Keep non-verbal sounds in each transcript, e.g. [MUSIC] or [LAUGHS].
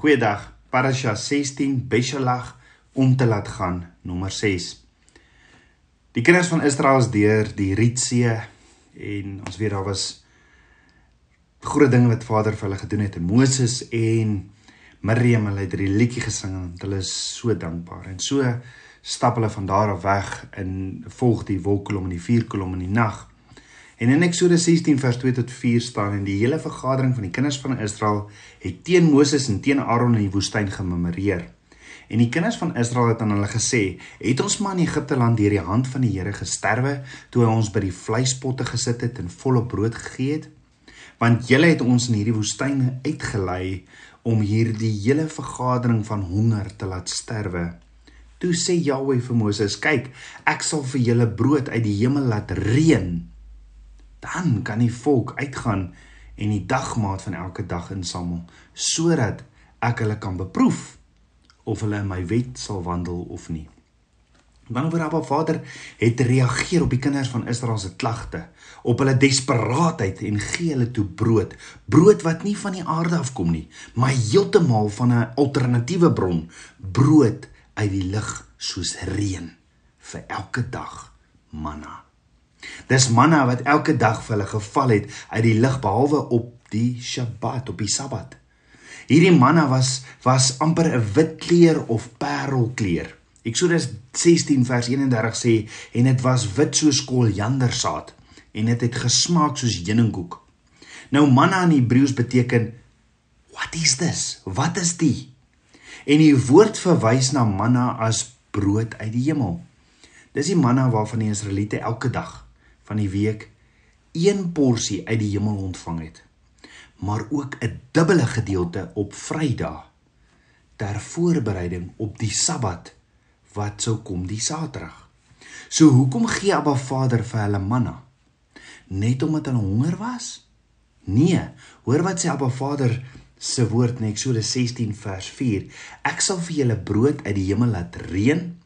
Goeiedag. Parasha 16 Beshalach om te laat gaan nommer 6. Die kinders van Israel is deur die Rietsee en ons weet daar was groot dinge wat Vader vir hulle gedoen het. Moses en Miriam hulle het 'n liedjie gesing en hulle is so dankbaar. En so stap hulle van daar af weg en volg die wolkkolom en die vuurkolom in die nag. En in Eksodus 16 vers 2 tot 4 staan en die hele vergadering van die kinders van Israel het teen Moses en teen Aaron in die woestyn gememoreer. En die kinders van Israel het aan hulle gesê: "Het ons maar in Egipte land deur die hand van die Here gesterwe toe hy ons by die vleispotte gesit het en volop brood gegee het? Want julle het ons in hierdie woestyn uitgelei om hierdie hele vergadering van honger te laat sterwe." Toe sê Jahweh vir Moses: "Kyk, ek sal vir julle brood uit die hemel laat reën." Dan kan die volk uitgaan en die dagmaat van elke dag insamel sodat ek hulle kan beproef of hulle in my wet sal wandel of nie. Dan word Abba Vader het reageer op die kinders van Israel se klagte, op hulle desperaatheid en gee hulle toe brood, brood wat nie van die aarde afkom nie, maar heeltemal van 'n alternatiewe bron, brood uit die lug soos reën vir elke dag manna. Dis manna wat elke dag vir hulle geval het uit die lig behalwe op die Sabbat, op die Sabbat. Hierdie manna was was amper 'n wit kleur of parelkleur. Eksodus 16 vers 31 sê en dit was wit soos koljandersaad en dit het, het gesmaak soos heuningkoek. Nou manna in Hebreëus beteken what is this? Wat is dit? En die woord verwys na manna as brood uit die hemel. Dis die manna waarvan die Israeliete elke dag van die week een porsie uit die hemel ontvang het, maar ook 'n dubbele gedeelte op Vrydag ter voorbereiding op die Sabbat wat sou kom die Saterdag. So hoekom gee Abba Vader vir hulle manna? Net omdat hulle honger was? Nee, hoor wat sê Abba Vader se woord in Eksodus 16 vers 4. Ek sal vir julle brood uit die hemel laat reën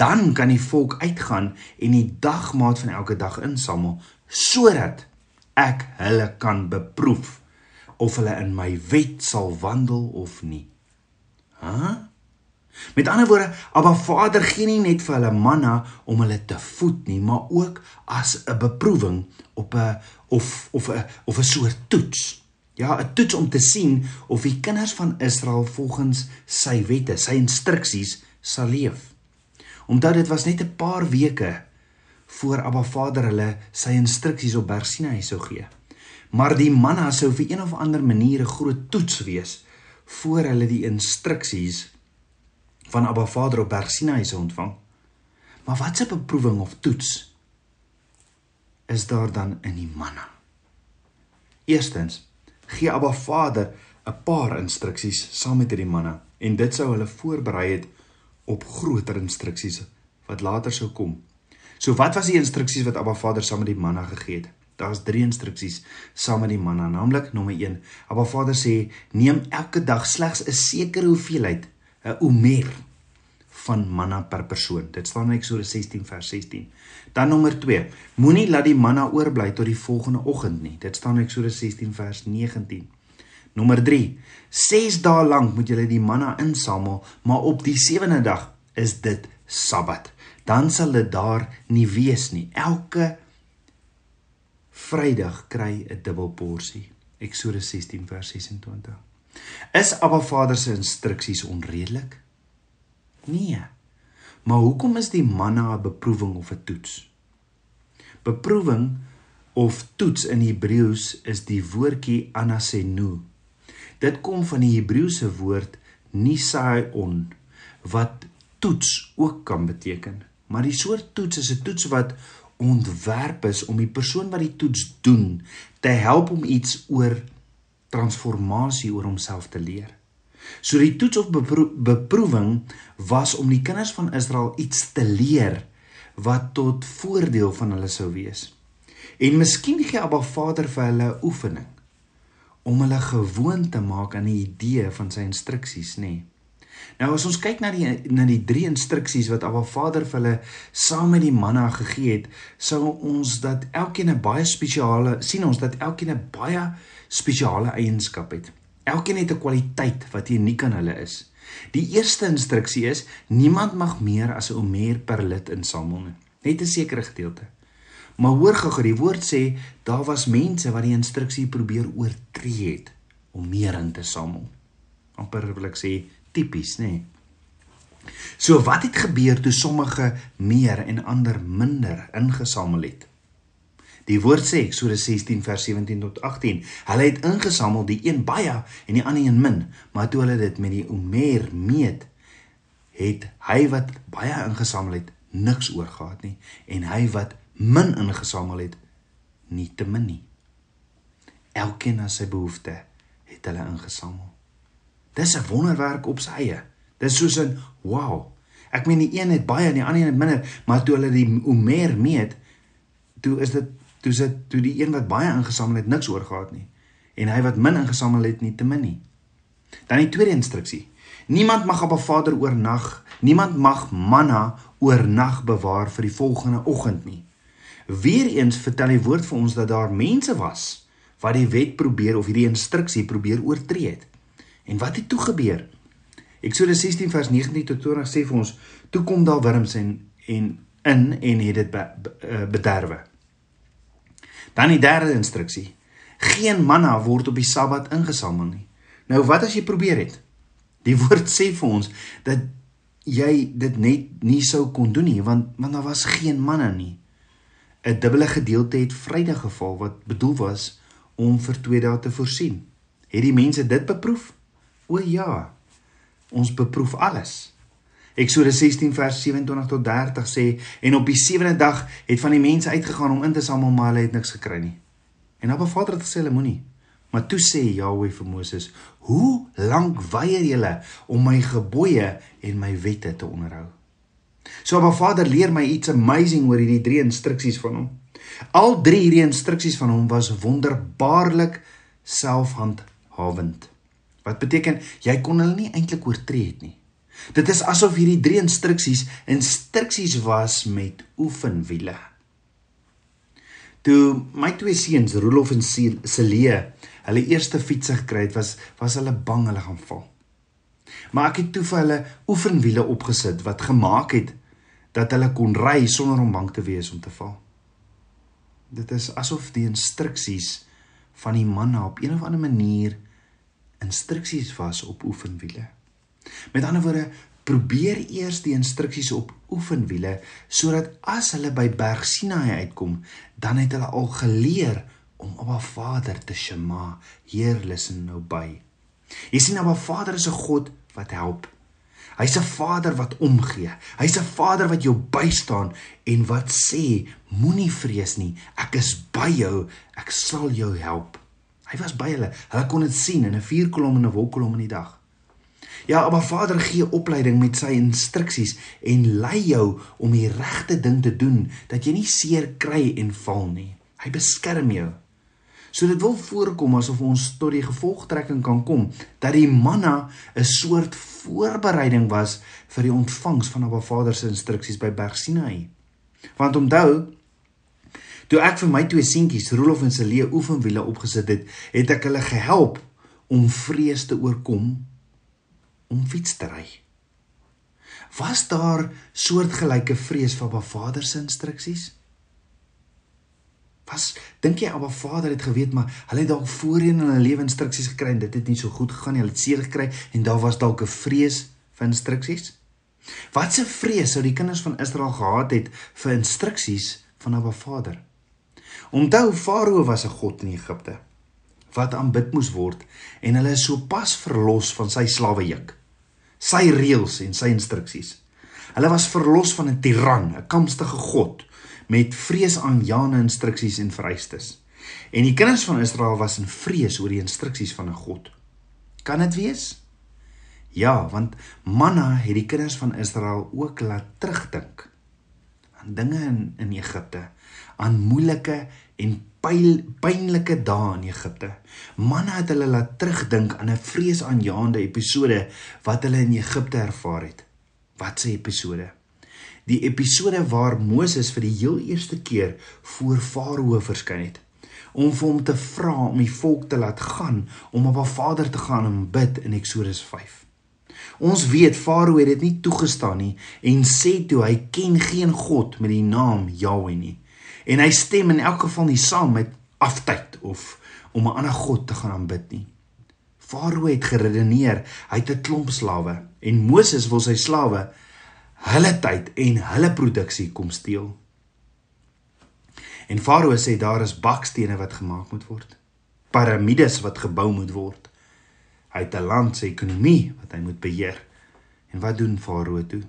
dan kan die volk uitgaan en die dagmaat van elke dag insamel sodat ek hulle kan beproef of hulle in my wet sal wandel of nie. Hæ? Huh? Met ander woorde, Abba Vader gee nie net vir hulle manna om hulle te voed nie, maar ook as 'n beproewing op 'n of of 'n of 'n soort toets. Ja, 'n toets om te sien of die kinders van Israel volgens sy wette, sy instruksies sal leef. Omdat dit was net 'n paar weke voor Abba Vader hulle sy instruksies op Berg Sinai sou gee. Maar die manna sou vir een of ander manier 'n groot toets wees voor hulle die instruksies van Abba Vader op Berg Sinai sou ontvang. Maar wat 'n beproewing of toets is daar dan in die manna? Eerstens gee Abba Vader 'n paar instruksies saam met hierdie manna en dit sou hulle voorberei het op groter instruksies wat later sou kom. So wat was die instruksies wat Abba Vader saam met die manna gegee het? Daar's drie instruksies saam met die manna, naamlik nommer 1. Abba Vader sê: "Neem elke dag slegs 'n sekere hoeveelheid, 'n omer van manna per persoon." Dit staan in Eksodus 16 vers 16. Dan nommer 2. Moenie laat die manna oorbly tot die volgende oggend nie. Dit staan in Eksodus 16 vers 19. Nommer 3. 6 dae lank moet julle die manna insamel, maar op die 7de dag is dit Sabbat. Dan sal dit daar nie wees nie. Elke Vrydag kry 'n dubbel porsie. Eksodus 16 vers 26. Is Abba Vader se instruksies onredelik? Nee. Maar hoekom is die manna 'n beproewing of 'n toets? Beproewing of toets in Hebreëus is die woordjie anasenu Dit kom van die Hebreëse woord nisaon wat toets ook kan beteken. Maar die soort toets is 'n toets wat ontwerp is om die persoon wat die toets doen te help om iets oor transformasie oor homself te leer. So die toets of bepro beproewing was om die kinders van Israel iets te leer wat tot voordeel van hulle sou wees. En miskien gee Abba Vader vir hulle 'n oefening om hulle gewoon te maak aan die idee van sy instruksies, nê. Nee. Nou as ons kyk na die na die drie instruksies wat Abba Vader vir hulle saam met die manna gegee het, sou ons dat elkeen 'n baie spesiale sien ons dat elkeen 'n baie spesiale eienskap het. Elkeen het 'n kwaliteit wat uniek aan hulle is. Die eerste instruksie is niemand mag meer as 'n omer per lid insamel nie, net 'n sekere gedeelte. Maar hoor gou, die woord sê daar was mense wat die instruksie probeer oortree het om meer in te samel. amper wil ek sê tipies, nê? Nee. So wat het gebeur toe sommige meer en ander minder ingesamel het? Die woord sê Eksodus 16 vers 17 tot 18. Hulle het ingesamel die een baie en die ander een min, maar toe hulle dit met die omer meet, het hy wat baie ingesamel het niks oorgehad nie en hy wat min ingesamel het nie te min nie. Elkeen na sy behoefte het hulle ingesamel. Dis 'n wonderwerk op sy eie. Dis soos 'n wow. Ek meen die een het baie en die ander het minder, maar toe hulle die omer meet, toe is dit toe sit toe die een wat baie ingesamel het niks oor gehad nie en hy wat min ingesamel het nie te min nie. Dan die tweede instruksie. Niemand mag op 'n Vader oornag, niemand mag manna oornag bewaar vir die volgende oggend nie. Weereens vertel die woord vir ons dat daar mense was wat die wet probeer of hierdie instruksie probeer oortree het. En wat het toe gebeur? Eksodus 16 vers 19 tot 20 sê vir ons: "Toe kom daar wurms en en in en het dit be, be, eh, bederwe." Dan die derde instruksie. Geen manna word op die Sabbat ingesamel nie. Nou wat as jy probeer het? Die [LAUGHS] woord sê vir ons dat jy dit net nie sou kon doen nie want want daar was geen manna nie. 'n Dubbele gedeelte het Vrydag geval wat bedoel was om vir 2 dae te voorsien. Het die mense dit beproef? O ja. Ons beproef alles. Eksodus 16 vers 27 tot 30 sê en op die sewende dag het van die mense uitgegaan om in te samel maar hulle het niks gekry nie. En Abba Vader het gesê hulle moenie. Maar toe sê Jahweh vir Moses: "Hoe lank weier julle om my gebooie en my wette te onderhou?" So Abba Vader leer my iets amazing oor hierdie drie instruksies van hom. Al drie hierdie instruksies van hom was wonderbaarlik selfhandhawend. Wat beteken jy kon hulle nie eintlik oortree het nie. Dit is asof hierdie drie instruksies instruksies was met oefenwiele. Toe my twee seuns, Rolof en Celie, hulle eerste fiets gekry het, was was hulle bang hulle gaan val. Maar ek het toe vir hulle oefenwiele opgesit wat gemaak het dat hulle kon ry sonder om bang te wees om te val. Dit is asof die instruksies van die manne op een of ander manier instruksies was op oefenwiele. Met ander woorde, probeer eers die instruksies op oefenwiele sodat as hulle by Berg Sinaai uitkom, dan het hulle al geleer om 'n Vader te shema, Heer listen nou by. Jy sien 'n Vader is 'n God wat help. Hy's 'n Vader wat omgee. Hy's 'n Vader wat jou bystaan en wat sê, moenie vrees nie. Ek is by jou. Ek sal jou help. Hy was by hulle. Hulle kon dit sien in 'n vuurkolom en 'n wolkkolom in die dag. Ja, maar Vader gee opleiding met sy instruksies en lei jou om die regte ding te doen dat jy nie seer kry en val nie. Hy beskerm jou. So dit wil voorkom asof ons tot die gevolgtrekking kan kom dat die manna 'n soort voorbereiding was vir die ontvangs van Abba Vader se instruksies by Berg Sinaï. Want onthou, toe ek vir my twee seentjies, Rolof en Celie, oefenwiele opgesit het, het ek hulle gehelp om vrees te oorkom om fiets te ry. Was daar soortgelyke vrees vir Abba Vader se instruksies? Was dink jy Abba Vader het geweet maar hulle het dalk voorheen in hulle lewe instruksies gekry en dit het nie so goed gegaan nie. Hulle het seer gekry en daar was dalk 'n vrees vir instruksies. Wat 'n vrees sou die kinders van Israel gehad het vir instruksies van Abba Vader? Onthou Farao was 'n god in Egipte wat aanbid moes word en hulle is sopas verlos van sy slawejuk sy reëls en sy instruksies. Hulle was verlos van 'n tiran, 'n kamstige god met vreesaanjaende instruksies en vereistes. En die kinders van Israel was in vrees oor die instruksies van 'n god. Kan dit wees? Ja, want manna het die kinders van Israel ook laat terugdink aan dinge in in Egipte, aan moeilike en pynlike dae in Egipte. Manne het hulle laat terugdink aan 'n vreesaanjaende episode wat hulle in Egipte ervaar het. Wat 'n episode? Die episode waar Moses vir die heel eerste keer voor Farao verskyn het. om vir hom te vra om die volk te laat gaan om op haar Vader te gaan en bid in Eksodus 5. Ons weet Farao het dit nie toegestaan nie en sê toe hy ken geen god met die naam Jahweh nie. En hy stem in elk geval nie saam met aftyd of om 'n ander god te gaan aanbid nie. Farao het geredeneer hy het 'n klomp slawe en Moses wil sy slawe hulle tyd en hulle produksie kom steel. En Farao sê daar is bakstene wat gemaak moet word. Piramides wat gebou moet word. Hy het 'n land se ekonomie wat hy moet beheer. En wat doen Farao toe?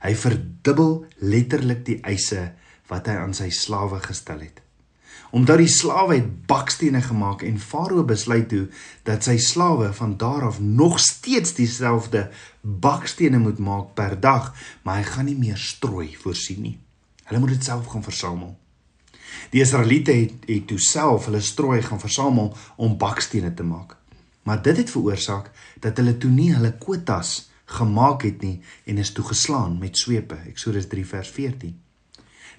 Hy verdubbel letterlik die eise wat hy aan sy slawe gestel het. Omdat die slawe het bakstene gemaak en Farao besluit toe dat sy slawe van daar af nog steeds dieselfde bakstene moet maak per dag, maar hy gaan nie meer strooi voorsien nie. Hulle moet dit self gaan versamel. Die Israeliete het, het toe self hulle strooi gaan versamel om bakstene te maak. Maar dit het veroorsaak dat hulle toe nie hulle kwotas gemaak het nie en is toe geslaan met swepe. Eksodus 3 vers 14.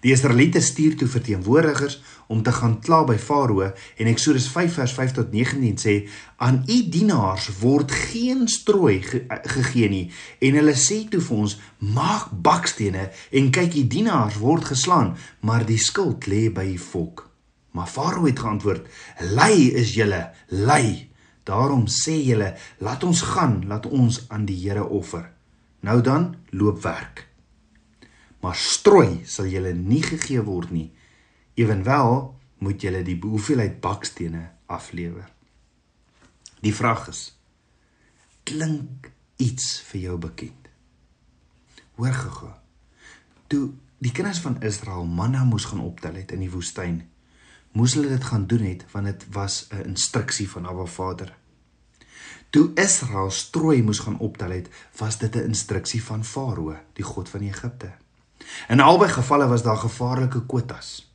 Die Israeliete stuur toe verteenwoordigers om te gaan kla by Farao en Eksodus 5 vers 5 tot 19 sê aan u dienaars word geen strooi ge gegee nie en hulle sê toe vir ons maak bakstene en kyk u dienaars word geslaan maar die skuld lê by die volk. Maar Farao het geantwoord: "Lei is julle, lei. Daarom sê julle, laat ons gaan, laat ons aan die Here offer. Nou dan, loop werk." Maar strooi sal julle nie gegee word nie. Ewenwel moet julle die hoeveelheid bakstene aflewer. Die vraag is: klink iets vir jou bekend? Hoor gou. Toe die kinders van Israel manna moes gaan optel het in die woestyn, moes hulle dit gaan doen het want dit was 'n instruksie van Abba Vader. Toe Israel strooi moes gaan optel het, was dit 'n instruksie van Farao, die god van Egipte. In albei gevalle was daar gevaarlike kwotas.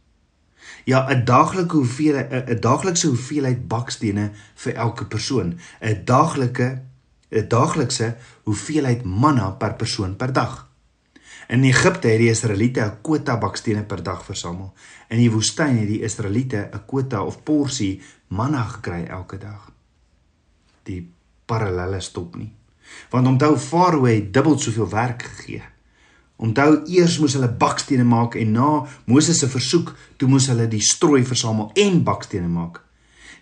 Ja, 'n daaglikse hoeveelheid 'n daaglikse hoeveelheid bakstene vir elke persoon, 'n daaglike 'n daaglikse hoeveelheid manna per persoon per dag. In Egipte het die Israeliete 'n kwota bakstene per dag versamel. In die woestyn het die Israeliete 'n kwota of porsie manna gekry elke dag. Die parallelle stop nie. Want onthou Farao het dubbel soveel werk gegee. Onthou eers moes hulle bakstene maak en na Moses se versoek toe moes hulle die strooi versamel en bakstene maak.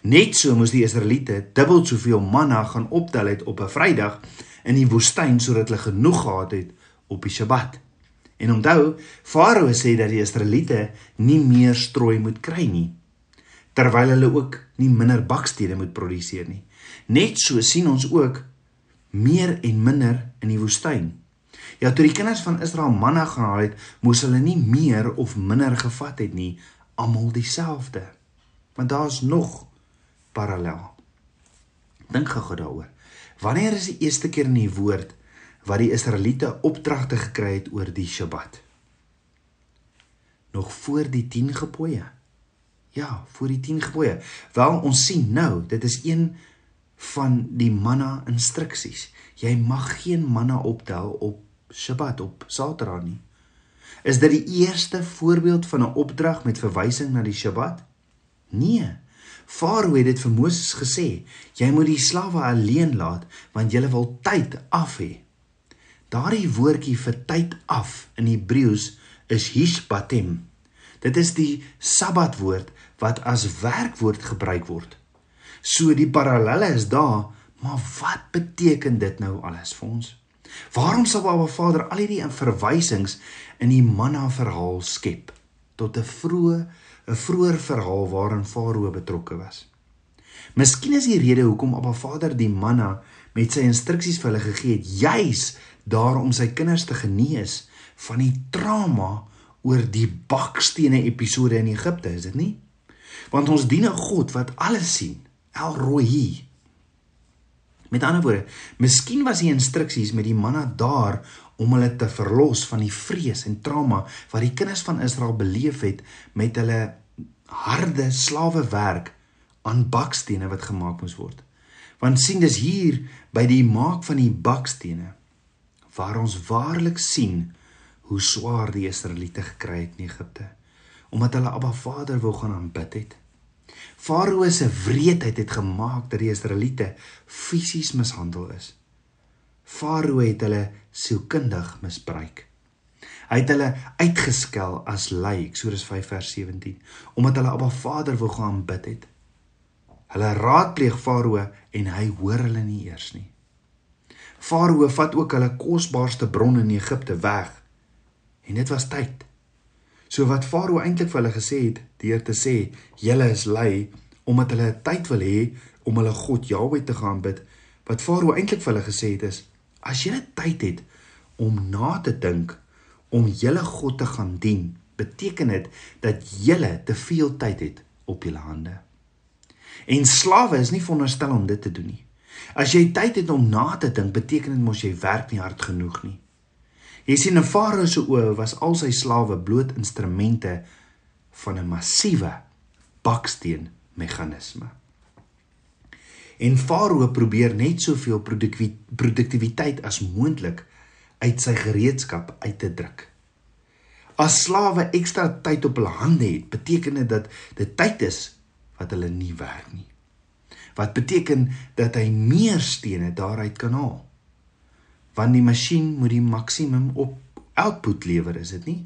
Net so moes die Israeliete dubbel soveel manna gaan optel het op 'n Vrydag in die woestyn sodat hulle genoeg gehad het op die Sabbat. En onthou, Farao sê dat die Israeliete nie meer strooi moet kry nie terwyl hulle ook nie minder bakstene moet produseer nie. Net so sien ons ook meer en minder in die woestyn. Ja, toe die kinders van Israel manna gehaal het, moes hulle nie meer of minder gevat het nie, almal dieselfde. Want daar's nog parallel. Dink gou daaroor. Wanneer is die eerste keer in die woord wat die Israeliete opdragte gekry het oor die Sabbat? Nog voor die 10 gebooie. Ja, voor die 10 gebooie. Wel, ons sien nou, dit is een van die manna instruksies. Jy mag geen manna optel op Sabbat op Saterdag nie. Is dit die eerste voorbeeld van 'n opdrag met verwysing na die Sabbat? Nee. Farao het dit vir Moses gesê, jy moet die slawe alleen laat want jy wil tyd af hê. Daardie woordjie vir tyd af in Hebreëus is hishbatem. Dit is die Sabbatwoord wat as werkwoord gebruik word. So die parallelle is daar, maar wat beteken dit nou alles vir ons? Waarom sal Baba Vader al hierdie verwysings in die manna verhaal skep tot 'n vroeë 'n vroeër verhaal waarin Farao betrokke was? Miskien is die rede hoekom Abba Vader die manna met sy instruksies vir hulle gegee het, juis daarom sy kinders te genees van die trauma oor die bakstene episode in Egipte, is dit nie? Want ons dien 'n God wat alles sien, El Roi. Met ander woorde, miskien was die instruksies met die manna daar om hulle te verlos van die vrees en trauma wat die kinders van Israel beleef het met hulle harde slawewerk aan bakstene wat gemaak moes word. Want sien dis hier by die maak van die bakstene waar ons waarlik sien hoe swaar die Israeliete gekry het in Egipte omdat hulle Abba Vader wou gaan aanbid het. Farao se wreedheid het gemaak dat die Israeliete fisies mishandel is. Farao het hulle sielkundig misbruik. Hy het hulle uitgeskel as lui, Eksodus 5 vers 17, omdat hulle Abba Vader wou gaan bid het. Hulle raadpleeg Farao en hy hoor hulle nie eers nie. Farao vat ook hulle kosbaarste bron in Egipte weg. En dit was tyd. So wat Farao eintlik vir hulle gesê het, deur te sê, "Julle is lui," omdat hulle tyd wil hê om hulle God Jahwe te gaan bid, wat Farao eintlik vir hulle gesê het is, "As julle tyd het om na te dink om julle God te gaan dien, beteken dit dat julle te veel tyd het op julle hande." En slawe is nie veronderstel om dit te doen nie. As jy tyd het om na te dink, beteken dit mos jy werk nie hard genoeg nie. Jy sien 'n farao se oë was al sy slawe bloot instrumente van 'n massiewe baksteen meganisme. En farao probeer net soveel produktiwiteit as moontlik uit sy gereedskap uit te druk. As slawe ekstra tyd op hulle hande het, beteken dit dat dit tyd is wat hulle nie werk nie. Wat beteken dat hy meer stene daaruit kan haal. Want die masjien moet die maksimum op output lewer, is dit nie?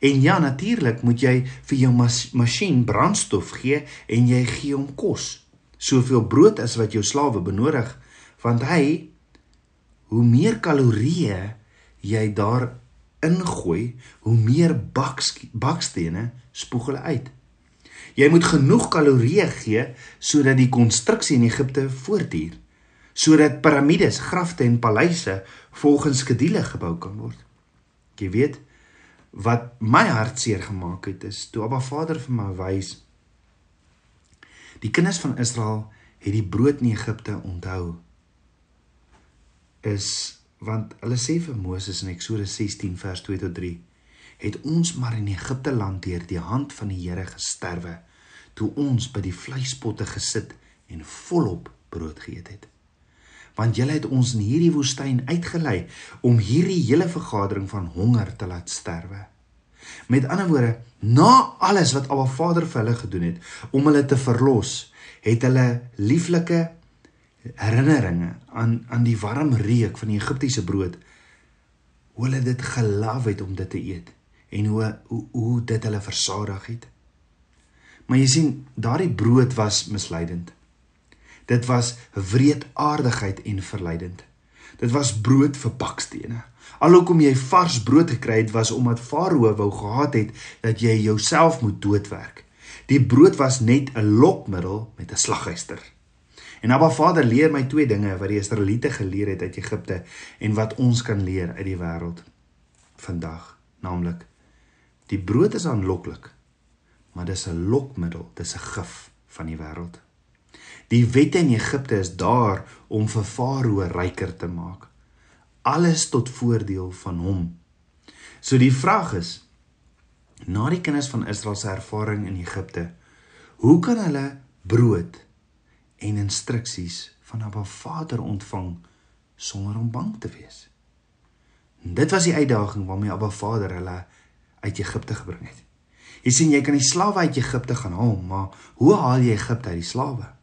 En ja, natuurlik moet jy vir jou mas masjien brandstof gee en jy gee hom kos. Soveel brood as wat jou slawe benodig, want hy hoe meer kalorieë jy daar ingooi, hoe meer baks bakstene spoeg hulle uit. Jy moet genoeg kalorieë gee sodat die konstruksie in Egipte voortduur, sodat piramides, grafte en paleise volgens skedule gebou kan word. Jy weet wat my hart seer gemaak het is toe Abba Vader vir my wys die kinders van Israel het die brood in Egipte onthou is want hulle sê vir Moses in Eksodus 16 vers 2 tot 3 het ons maar in Egipte land deur die hand van die Here gesterwe toe ons by die vleispotte gesit en volop brood geëet het. Want julle het ons in hierdie woestyn uitgelei om hierdie hele vergadering van honger te laat sterwe. Met ander woorde, na alles wat Abba Vader vir hulle gedoen het om hulle te verlos, het hulle lieflike herinneringe aan aan die warm reuk van die Egiptiese brood hoe hulle dit gelief het om dit te eet en hoe hoe, hoe dit hulle versadig het. Maar jy sien, daardie brood was misleidend. Dit was wreedaardigheid en verleidend. Dit was brood vir bakstene. Alhoewel jy vars brood gekry het was omdat Farao wou gehad het dat jy jouself moet doodwerk. Die brood was net 'n lokmiddel met 'n slaghuister. En Abba Vader leer my twee dinge wat die Israeliete geleer het uit Egipte en wat ons kan leer uit die wêreld vandag, naamlik die brood is aanloklik, maar dis 'n lokmiddel, dis 'n gif van die wêreld. Die wette in Egipte is daar om vir Farao ryker te maak. Alles tot voordeel van hom. So die vraag is na die kinders van Israel se ervaring in Egipte, hoe kan hulle brood en instruksies van 'n Vader ontvang sonder om bang te wees? En dit was die uitdaging waarmee Abba Vader hulle uit Egipte gebring het. Jy sien jy kan die slawe uit Egipte gaan haal, maar hoe haal jy Egipte uit die slawe?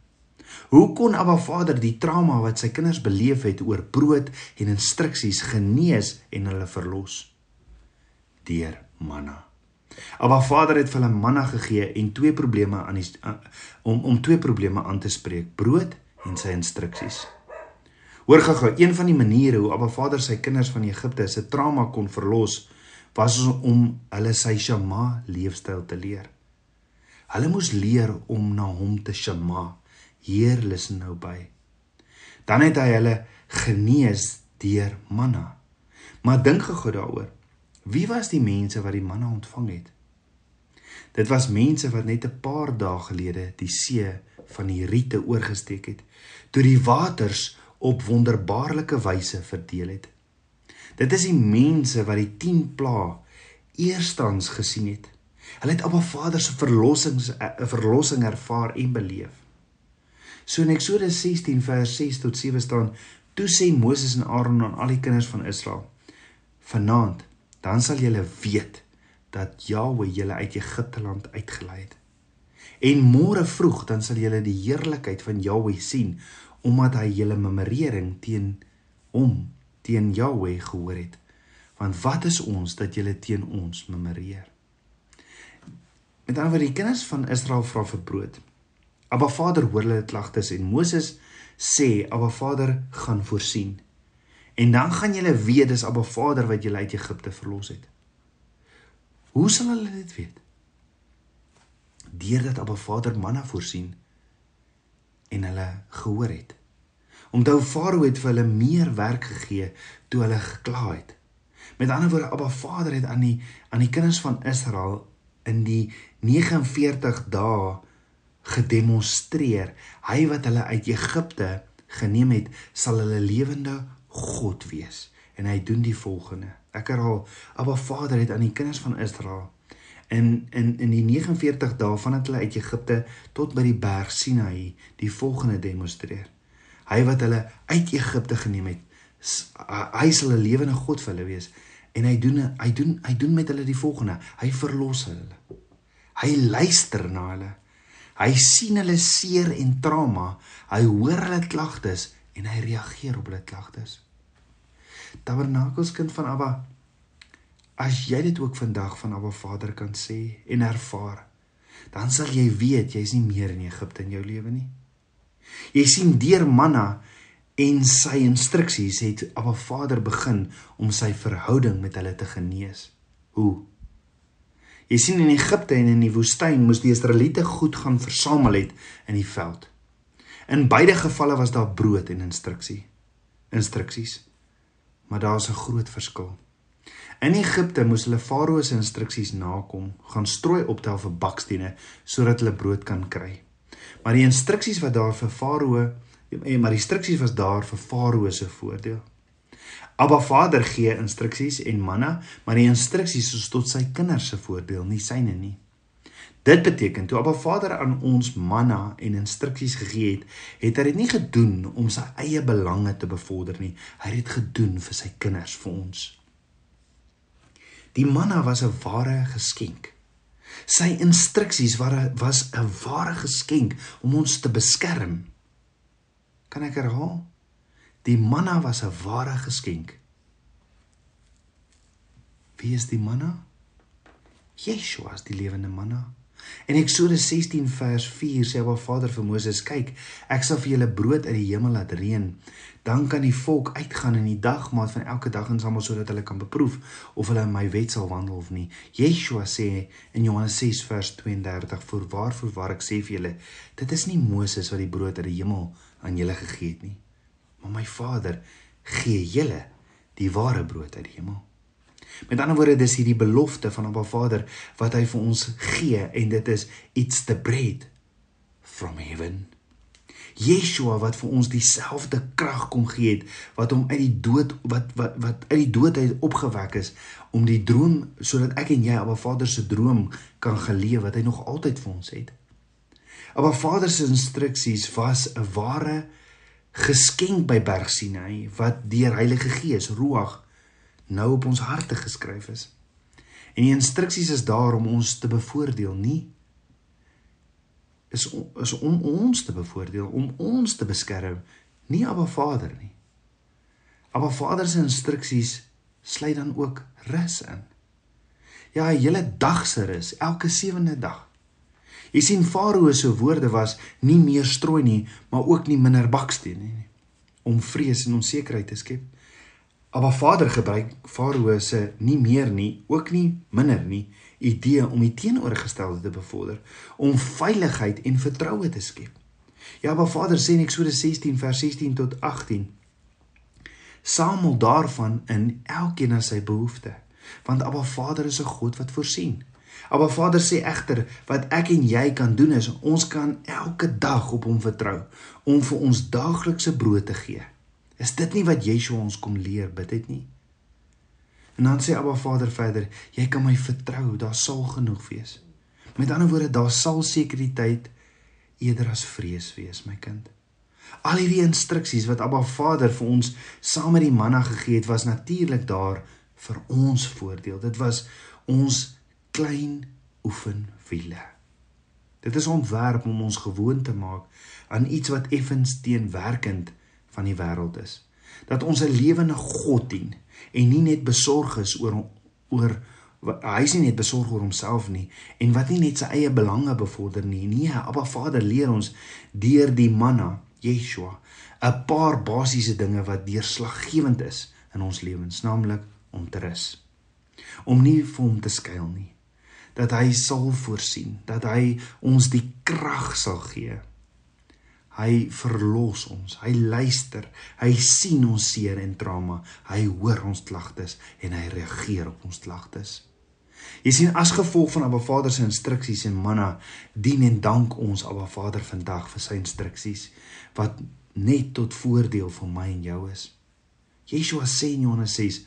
Hoe kon Abba Vader die trauma wat sy kinders beleef het oor brood en instruksies genees en hulle verlos? Deur manna. Abba Vader het vir hulle manna gegee en twee probleme aan die om om twee probleme aan te spreek: brood en sy instruksies. Hoor gou-gou, een van die maniere hoe Abba Vader sy kinders van Egipte se trauma kon verlos, was om hulle sy shama leefstyl te leer. Hulle moes leer om na hom te shama. Heer, luister nou by. Dan het hy hulle genees deur manna. Maar dink gou daaroor. Wie was die mense wat die manna ontvang het? Dit was mense wat net 'n paar dae gelede die see van die riete oorgesteek het, toe die waters op wonderbaarlike wyse verdeel het. Dit is die mense wat die 10 pla eerstens gesien het. Hulle het Abba Vader se verlossings 'n eh, verlossing ervaar en beleef. So in Eksodus 16 vers 6 tot 7 staan: Toe sê Moses en Aaron aan al die kinders van Israel: Vanaand dan sal julle weet dat Jahwe julle uit Egipte land uitgelei het. En môre vroeg dan sal julle die heerlikheid van Jahweh sien omdat hy julle memorering teen hom teen Jahweh gehoor het. Want wat is ons dat julle teen ons memoreer? Met ander woorde, die kinders van Israel vra vir brood. Abba Vader hoor hulle klagtes en Moses sê Abba Vader gaan voorsien. En dan gaan julle weet dis Abba Vader wat julle uit Egipte verlos het. Hoe sal hulle dit weet? Deurdat Abba Vader manna voorsien en hulle gehoor het. Onthou Farao het vir hulle meer werk gegee toe hulle gekla het. Met ander woorde Abba Vader het aan die aan die kinders van Israel in die 49 dae gedemonstreer. Hy wat hulle uit Egipte geneem het sal hulle lewende God wees. En hy doen die volgende. Ek herhaal Abba Vader het aan die kinders van Israel in in in die 49 dae vandat hulle uit Egipte tot by die berg Sinaï die volgende demonstreer. Hy wat hulle uit Egipte geneem het hy sal 'n lewende God vir hulle wees. En hy doen hy doen hy doen met hulle die volgende. Hy verlos hulle. Hy luister na hulle hy sien hulle seer en trauma hy hoor hulle klagtes en hy reageer op hulle klagtes tabernakels kind van Abba as jy dit ook vandag van Abba Vader kan sê en ervaar dan sal jy weet jy's nie meer in Egipte in jou lewe nie Jy sien deur manna en sy instruksies het Abba Vader begin om sy verhouding met hulle te genees. Hoe? Jy sien in Egipte en in die woestyn moes die Israeliete goed gaan versamel het in die veld. In beide gevalle was daar brood en instruksie. Instruksies. Maar daar's 'n groot verskil. In Egipte moes hulle Farao se instruksies nakom, gaan strooi optel vir bakstene sodat hulle brood kan kry. Maar die instruksies wat daar vir Farao eh, maar die instruksies was daar vir Farao se voordeel. Abba Vader gee instruksies en manna, maar die instruksies is tot sy kinders se voordeel, nie syne nie. Dit beteken toe Abba Vader aan ons manna en instruksies gegee het, het hy dit nie gedoen om sy eie belange te bevorder nie. Hy het dit gedoen vir sy kinders, vir ons. Die manna was 'n ware geskenk. Sy instruksies was 'n ware geskenk om ons te beskerm. Kan ek herhaal? Die manna was 'n ware geskenk. Wie is die manna? Yeshua is die lewende manna. In Eksodus 16 vers 4 sê Abba Vader vir Moses: "Kyk, ek sal vir julle brood uit die hemel laat reën. Dan kan die volk uitgaan in die dagmaat van elke dag en samel sodat hulle kan beproef of hulle in my wet sal wandel of nie." Yeshua sê in Johannes 6 vers 32: "Voorwaar, voorwaar ek sê vir julle, dit is nie Moses wat die brood uit die hemel aan julle gegee het nie, maar my Vader gee julle die ware brood uit die hemel." Met ander woorde, dis hierdie belofte van Abba Vader wat hy vir ons gee en dit is it's the bread from heaven. Yeshua wat vir ons dieselfde krag kom gee het wat hom uit die dood wat wat wat uit die dood uit opgewek is om die droom sodat ek en jy Abba Vader se droom kan geleef wat hy nog altyd vir ons het. Abba Vader se instruksies was 'n ware geskenk by Berg Sinai wat deur Heilige Gees Ruach nou op ons harte geskryf is. En die instruksies is daar om ons te bevoordeel, nie is is om ons te bevoordeel, om ons te beskerm, nie Abba Vader nie. Abba Vader se instruksies sluit dan ook rus in. Ja, 'n hele dag se rus, elke sewende dag. Jy sien Farao se woorde was nie meer strooi nie, maar ook nie minder baksteen nie, om vrees en onsekerheid te skep. Abba Vader gebruik Farao se nie meer nie, ook nie minder nie, idee om die teenoorgestelde te bevorder, om veiligheid en vertroue te skep. Ja, Abba Vader sê in Eksodus 16 vers 16 tot 18: Samel daarvan in elkeen na sy behoefte, want Abba Vader is 'n God wat voorsien. Abba Vader sê egter wat ek en jy kan doen is ons kan elke dag op hom vertrou om vir ons daaglikse brood te gee. Is dit nie wat Yeshua ons kom leer bid het nie? En dan sê Abba Vader verder, jy kan my vertrou, daar sal genoeg wees. Met ander woorde, daar sal sekuriteit eerder as vrees wees, my kind. Al hierdie instruksies wat Abba Vader vir ons saam met die manna gegee het, was natuurlik daar vir ons voordeel. Dit was ons klein oefenwiele. Dit is ontwerp om ons gewoon te maak aan iets wat effens teenwerkend van die wêreld is. Dat ons 'n lewende God dien en nie net besorg is oor oor hy is nie net besorg oor homself nie en wat nie net sy eie belange bevorder nie. Nee, Abba Vader leer ons deur die manna, Yeshua, 'n paar basiese dinge wat deurslaggewend is in ons lewens, naamlik om te rus. Om nie vir hom te skuil nie. Dat hy sal voorsien, dat hy ons die krag sal gee Hy verlos ons. Hy luister. Hy sien ons seer en trauma. Hy hoor ons klagtes en hy reageer op ons klagtes. Jy sien as gevolg van Abba Vader se instruksies en manna dien en dank ons Abba Vader vandag vir sy instruksies wat net tot voordeel vir my en jou is. Yeshua sê in Johannes 6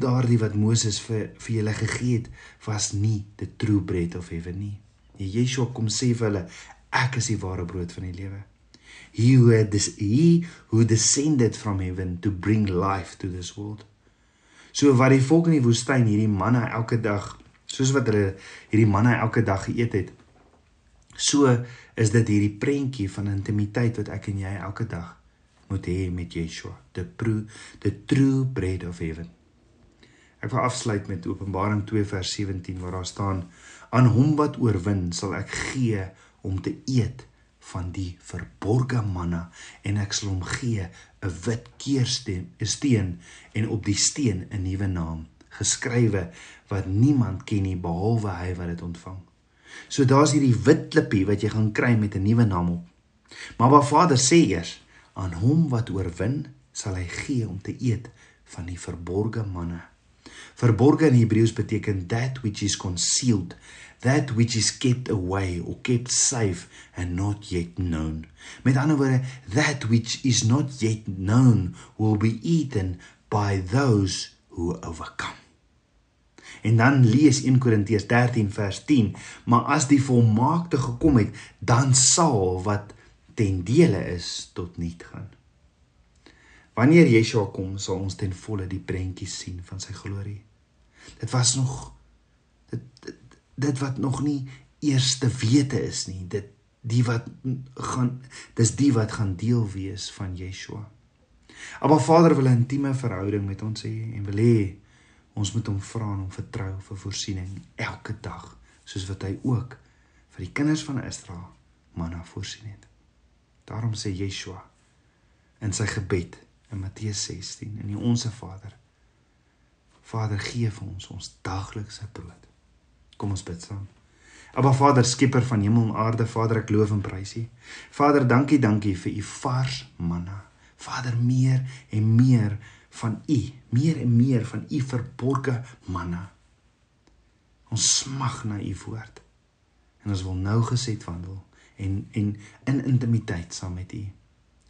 daardie wat Moses vir vir julle gegee het was nie the true bread of heaven nie. Yeshua kom sê vir hulle Ek is die ware brood van die lewe. He who this he who descended from heaven to bring life to this world. So wat die volk in die woestyn hierdie manna elke dag, soos wat hulle hierdie manna elke dag geëet het. So is dit hierdie prentjie van intimiteit wat ek en jy elke dag moet hê met Yeshua, the true the true bread of heaven. Ek wil afsluit met Openbaring 2 vers 17 waar daar staan: Aan hom wat oorwin sal ek gee om te eet van die verborgde manna en ek sal hom gee 'n wit keursteen, 'n steen en op die steen 'n nuwe naam geskrywe wat niemand ken nie behalwe hy wat dit ontvang. So daar's hierdie wit klippie wat jy gaan kry met 'n nuwe naam op. Maar wat Vader sê eers, aan hom wat oorwin, sal hy gee om te eet van die verborgde manna. Verborge in Hebreëus beteken that which is concealed that which is kept away or kept safe and not yet known. Met ander woorde, that which is not yet known will be eaten by those who overcome. En dan lees 1 Korintiërs 13 vers 10, maar as die volmaakte gekom het, dan sal wat ten dele is tot niet gaan. Wanneer Yeshua kom, sal ons ten volle die prentjie sien van sy glorie. Dit was nog dit, dit dit wat nog nie eerste wete is nie dit die wat gaan dis die wat gaan deel wees van Yeshua. Maar Vader wil 'n intieme verhouding met ons hê en wil hê ons moet hom vra en hom vertrou vir voorsiening elke dag soos wat hy ook vir die kinders van Israel manna voorsien het. Daarom sê Yeshua in sy gebed in Matteus 16 in die onsse Vader Vader gee vir ons ons daaglikse brood Kom ons bid saam. Aba Vader, skieper van hemel en aarde, Vader, ek loof en prys U. Vader, dankie, dankie vir U vars manna. Vader, meer en meer van U, meer en meer van U verborge manna. Ons smag na U woord. En ons wil nou geset wandel en en in intimiteit saam met U.